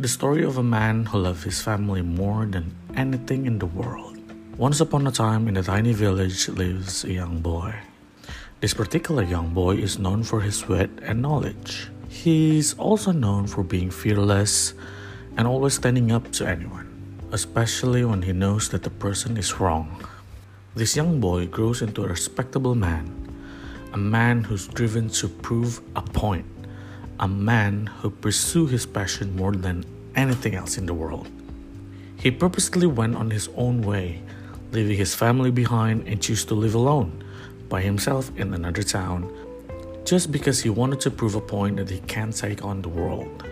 The story of a man who loved his family more than anything in the world. Once upon a time, in a tiny village lives a young boy. This particular young boy is known for his wit and knowledge. He's also known for being fearless and always standing up to anyone, especially when he knows that the person is wrong. This young boy grows into a respectable man, a man who's driven to prove a point, a man who pursues his passion more than anything else in the world. He purposely went on his own way, leaving his family behind and chose to live alone by himself in another town just because he wanted to prove a point that he can take on the world,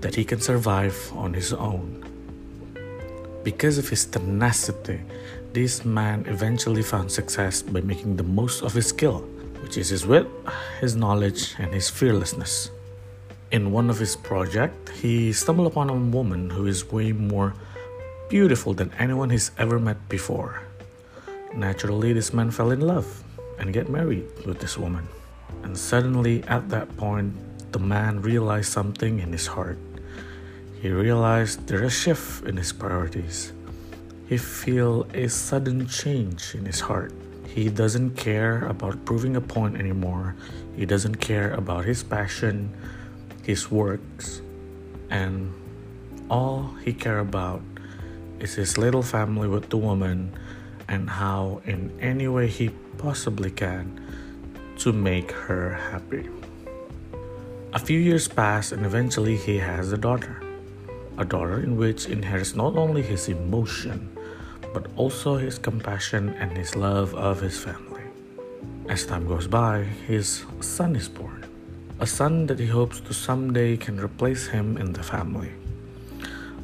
that he can survive on his own. Because of his tenacity, this man eventually found success by making the most of his skill, which is his wit, his knowledge, and his fearlessness. In one of his projects, he stumbled upon a woman who is way more beautiful than anyone he's ever met before. Naturally, this man fell in love and get married with this woman. And suddenly, at that point, the man realized something in his heart. He realized there is a shift in his priorities. He feel a sudden change in his heart. He doesn't care about proving a point anymore. He doesn't care about his passion, his works, and all he care about is his little family with the woman and how in any way he possibly can to make her happy. A few years pass and eventually he has a daughter. A daughter in which inherits not only his emotion, but also his compassion and his love of his family. As time goes by, his son is born. A son that he hopes to someday can replace him in the family.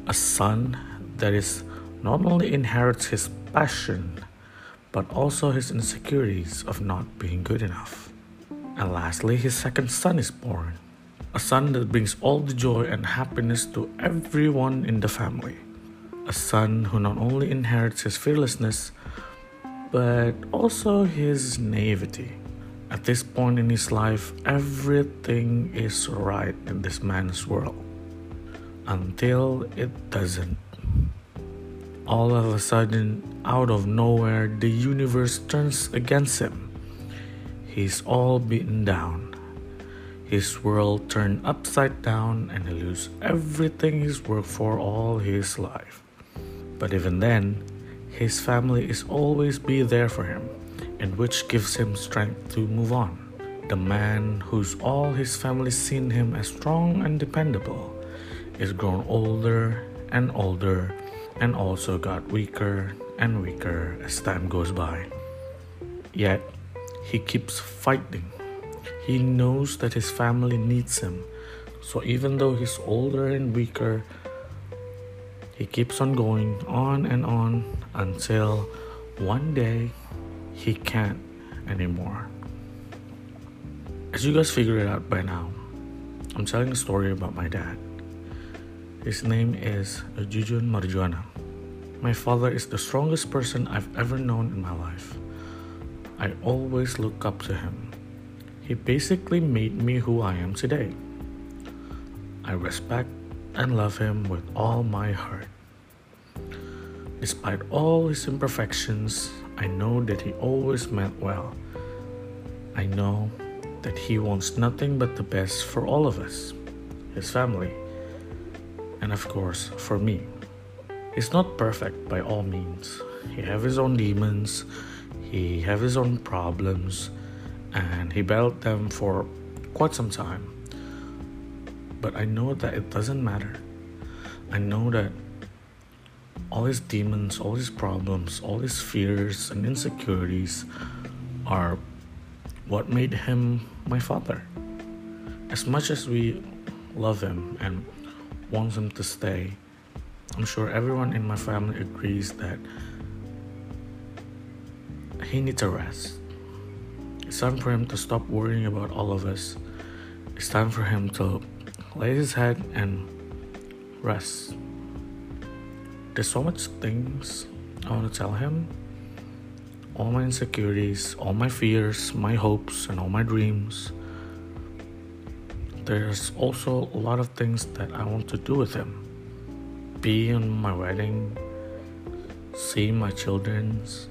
A son that is not only inherits his passion, but also his insecurities of not being good enough. And lastly, his second son is born, a son that brings all the joy and happiness to everyone in the family. A son who not only inherits his fearlessness, but also his naivety. At this point in his life, everything is right in this man's world until it doesn't. All of a sudden, out of nowhere, the universe turns against him. He's all beaten down. His world turned upside down and he loses everything he's worked for all his life. But even then, his family is always be there for him, and which gives him strength to move on. The man who's all his family seen him as strong and dependable is grown older and older and also got weaker and weaker as time goes by. Yet, he keeps fighting. He knows that his family needs him. So, even though he's older and weaker, he keeps on going on and on until one day he can't anymore. As you guys figure it out by now, I'm telling a story about my dad. His name is Jujun Marjuana. My father is the strongest person I've ever known in my life. I always look up to him. He basically made me who I am today. I respect and love him with all my heart. Despite all his imperfections, I know that he always meant well. I know that he wants nothing but the best for all of us, his family and of course for me. He's not perfect by all means. He have his own demons, he have his own problems, and he battled them for quite some time. But I know that it doesn't matter. I know that all his demons, all his problems, all his fears and insecurities are what made him my father. As much as we love him and want him to stay. I'm sure everyone in my family agrees that he needs a rest. It's time for him to stop worrying about all of us. It's time for him to lay his head and rest. There's so much things I want to tell him. All my insecurities, all my fears, my hopes, and all my dreams there's also a lot of things that I want to do with him. be on my wedding, see my children's,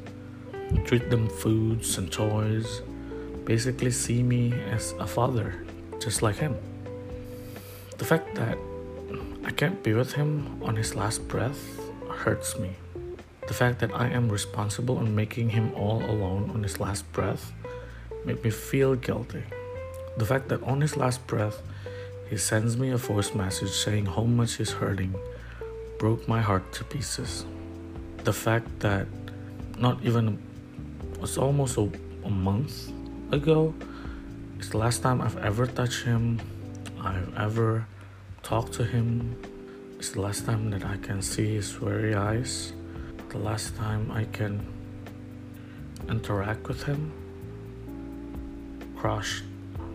treat them foods and toys, basically see me as a father, just like him. The fact that I can't be with him on his last breath hurts me. The fact that I am responsible in making him all alone on his last breath made me feel guilty. The fact that on his last breath, he sends me a voice message saying how much he's hurting broke my heart to pieces. The fact that not even it's almost a, a month ago it's the last time I've ever touched him, I've ever talked to him. It's the last time that I can see his very eyes, the last time I can interact with him crushed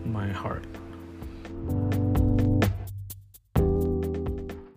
my heart.